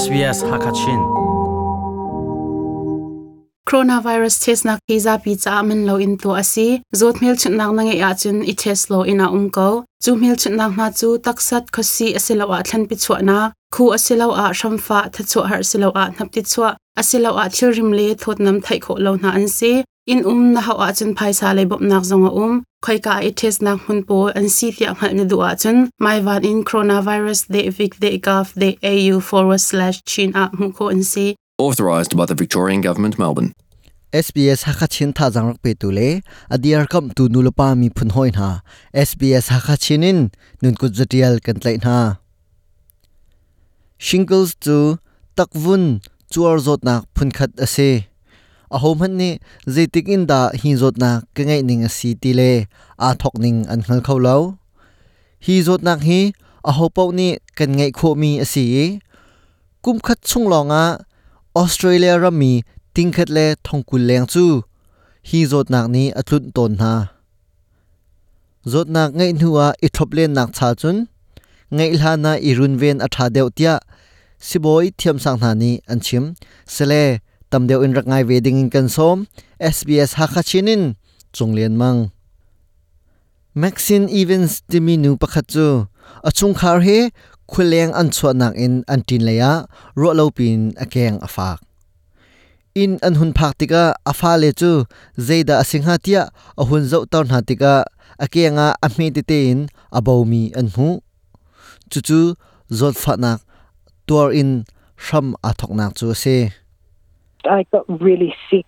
SBS Hakachin. Coronavirus test nak kiza pi cha min lo in to asi. Zot mil chut nak nange ya chun i test lo ina um ko chu mil chut nak na chu taksat khosi asilo a thlan pi chwa na. Khu asilo a shamfa tha chu har silo a nap ti chwa asilo a thil rim le thot nam thai kho lo na an si. In um na ha chun chun phaisa le bop nak zonga um khoi ka i test nak hun po an si ti ang hal ni du a chun. Mai van in coronavirus de vic de gov de au forward slash chin a mu ko an si. Authorised by the Victorian Government, Melbourne. SBS Hakachin tha jangrak pe tu le. Adiar kam tu nulapa mi phun hoi na. SBS Hakachinin nun ku jatial kan tlai na. Shingles chu takwun chuar zot nak phun khat ase ahom han ni zetik in da hi zot na ka ngai ning asi ti le a thok ning an khal khau lo hi zot nak hi a ho pau ni kan ngai kho mi asi kum khat chung longa Australia rami tingkhat le thongkul leng chu hi zot nak ni atlun ton na zot nak ngai nuwa i thop len nak cha chun ngai lha na i run ven a tha deuh tia siboi thiam sang na ni an chim sele tam deuh in rak ve ding in kan som SBS ha kha chinin mang. Maxine Evans timinu pakhat chu achung khar he khuleng an chwa nak in an tin leya ro lo pin akeng afak in an hun phak tika afa le chu, zeida asingha tia, a hun zo tar na tika akenga a me te tin abomi an hu. Chu chu, zot pha nak tur in, sham a thok nak chu se. I got really sick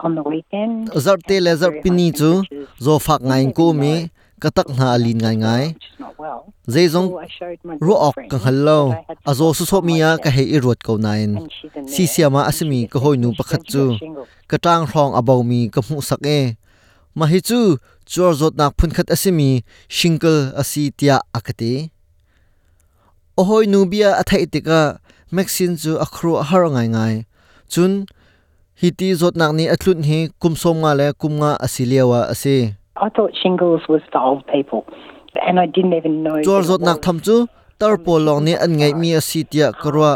on the weekend. zar te le zar pini chu. zo phak ngai ko mi. katak na alin ngai ngai. zai zong ro ok ka hallo azo su so mia ka he i rot ko nain. Si siama asimi ka hoi nu pakhat chu. ka tang rong abau mi ka mu sak e. Ma hi chu chor zot nak phun khat asimi shingle asi tia akati o hoi nu bia athai tika maxin chu akhru har ngai ngai chun hiti zot nak ni athlun hi kumsom nga le kumnga asiliawa ase. I thought shingles was for old people, and I didn't even know. chor zot nak tham chu tar pol long ni an ngai mi asi tia karwa.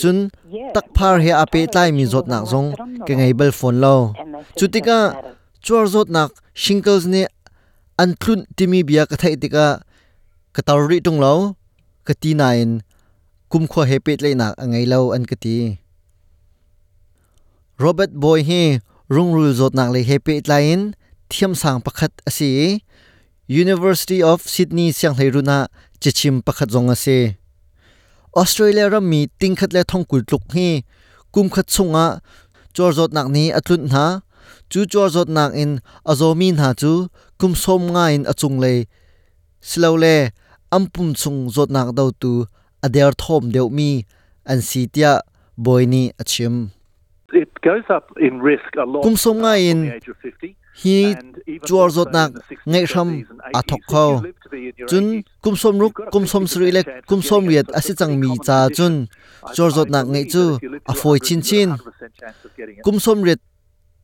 Chun tak phar he ape tlai mi zot nak zong ke ngai bel phone lo. Chutika chor zot nak shingles ni an thlun timi bia ka thai tika ka tar ri tung lo ka ti nain kum kho he pet lai nak angai lo an ka ti Robert Boy hi rung rul zot nak le happy pet thiam sang pakhat ase University of Sydney siang hlei runa chichim pakhat zong ase Australia ra mi tingkhat le thong kul tluk hi kum khat chunga chor zot nak ni atlun na chu chor zot nak in azomi na chu kum som nga in achung le silo le ampum chung zot nak dau tu ader thom deu mi an si boyni achim it goes up in risk a lot Kum som nga from in the age of 50 hi chuar zot nak in the 60s, ngai ram 70s and a 80s. thok kho chun 80s, kum som ruk kum som 50% sri le kum som riat asi chang mi cha chun I- zot nak ngai chu a foi 100, chin chin a 100% chance of getting it. kum som riat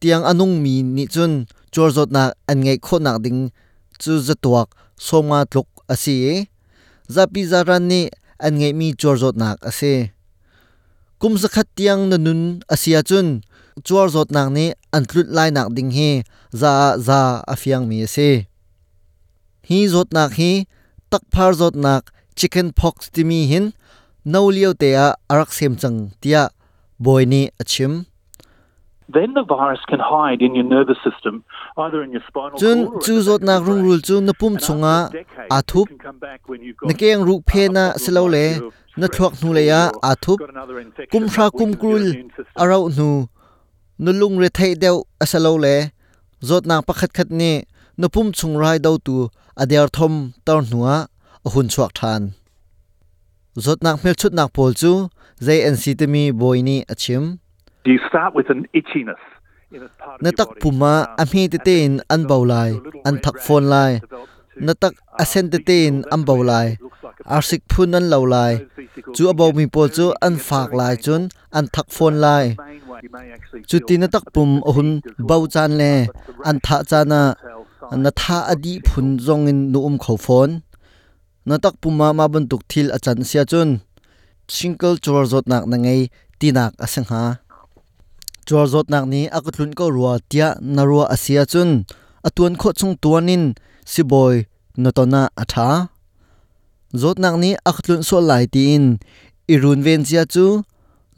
tiang anung mi ni chun chor zot nak an ngai kho nak ding chu zatuak soma tluk asi zapi zaran ni an ngai mi chor zot nak ase kum zakhat tiang na nun asia chun chuar zot nang ni an tlut lai nak ding hi za za afiang mi se hi zot nak hi tak phar zot nak chicken pox ti mi hin no liu te a arak sem chang tia boy ni achim chun chu zot nak rung rul chu na pum And chunga after decades, a it thup can come back when you've got na keng ruk phe a na selo le na thuak nu le ya or a thup got another infection kum that kum krul arau nu nu lung re thei deu asalo le zot nak pakhat khat ni na pum chung rai dau tu ader thom tar nuwa a hun chuak than. Zot nak mel chut nak pol chu si te mi boy ni achim You start with an itchiness. in a part of na your tak body. puma Um, a mi te and ten then an develops bau lai into a little an red thak rash phone lai that develops to, na tak uh, a sen te vesicles. ten That's an bau where lai it looks like a arsik pimple. phun an lo lai Those vesicles chu can abau get mi pol chu very- an get fak very lai painful. chun an thak So phone that's lai the main way you may actually chu feel ti na tak a bit pum fatigued ahun as bau well. chan le But the an rash tha is chana a telltale sign na that tha you've got adi shingles. phun zong in nu um kho phone na tak puma ma bun tuk thil achan sia chun single chuar zot nak na ngei tinak asang ha chuar zot nak ni akatlun ko ruwa tia na ruwa asia chun atuan kho chung tuanin siboi notona atha zot nak ni akatlun so lai ti in irun ven chia chu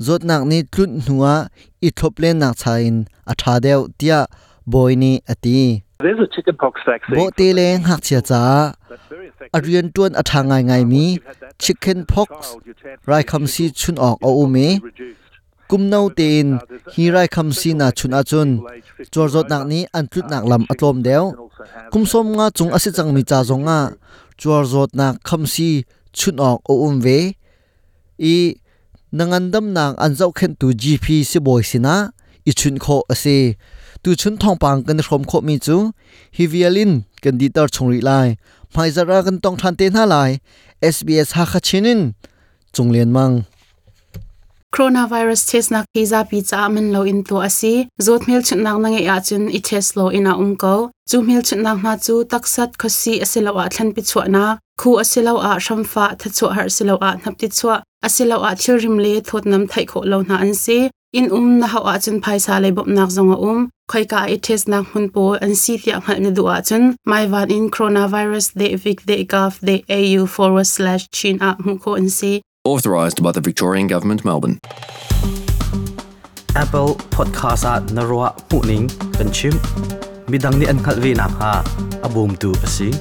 zot nak ni tlun hnuwa i thlop len nak chain atha deu tia boy ni ati There's a chickenpox vaccine. bo te leng hak chia cha that's very effective. arian tuan atha ngai ngai mi Once you've had that chicken vaccine as a pox child, your chance of rai getting kham si it chun ok o ume is reduced. kum nau ten hi rai kham si na chun a chun chor zot nak ni an tlut nak lam atlom deu kum som nga chung ase chang mi cha zonga chor zot nak kham si chun ok o um ve i nangandam nang an zau khen tu gp si boy sina i chun kho ase tu chun thong pang kan rom kho mi chu hi vialin kan di tar chung ri lai mai zara kan tong than te na lai sbs ha kha chinin chung len mang coronavirus test na visa pi cha min lo in to asi. Zot mil chun nak nange ya chun i test lo ina um ko. Chu mil chun nak ma chu taksat khosi asilo a thlan pi chwa na. Khu asilo a shamfa tha chu har silo a nap ti chwa asilo a thil rim le thot nam thai kho lo na an si. In um na ha a chun phaisa le bop nak zonga um. Khoi ka i test na hun po an si tia ngal ni du a chun. Mai van in coronavirus de vic de gov de au forward slash chin a mu ko an si. Authorised by the Victorian Government, Melbourne. Apple Podcast at Narwa Puning Kanchim Midang ni an khalvi na ha. Abum tu asi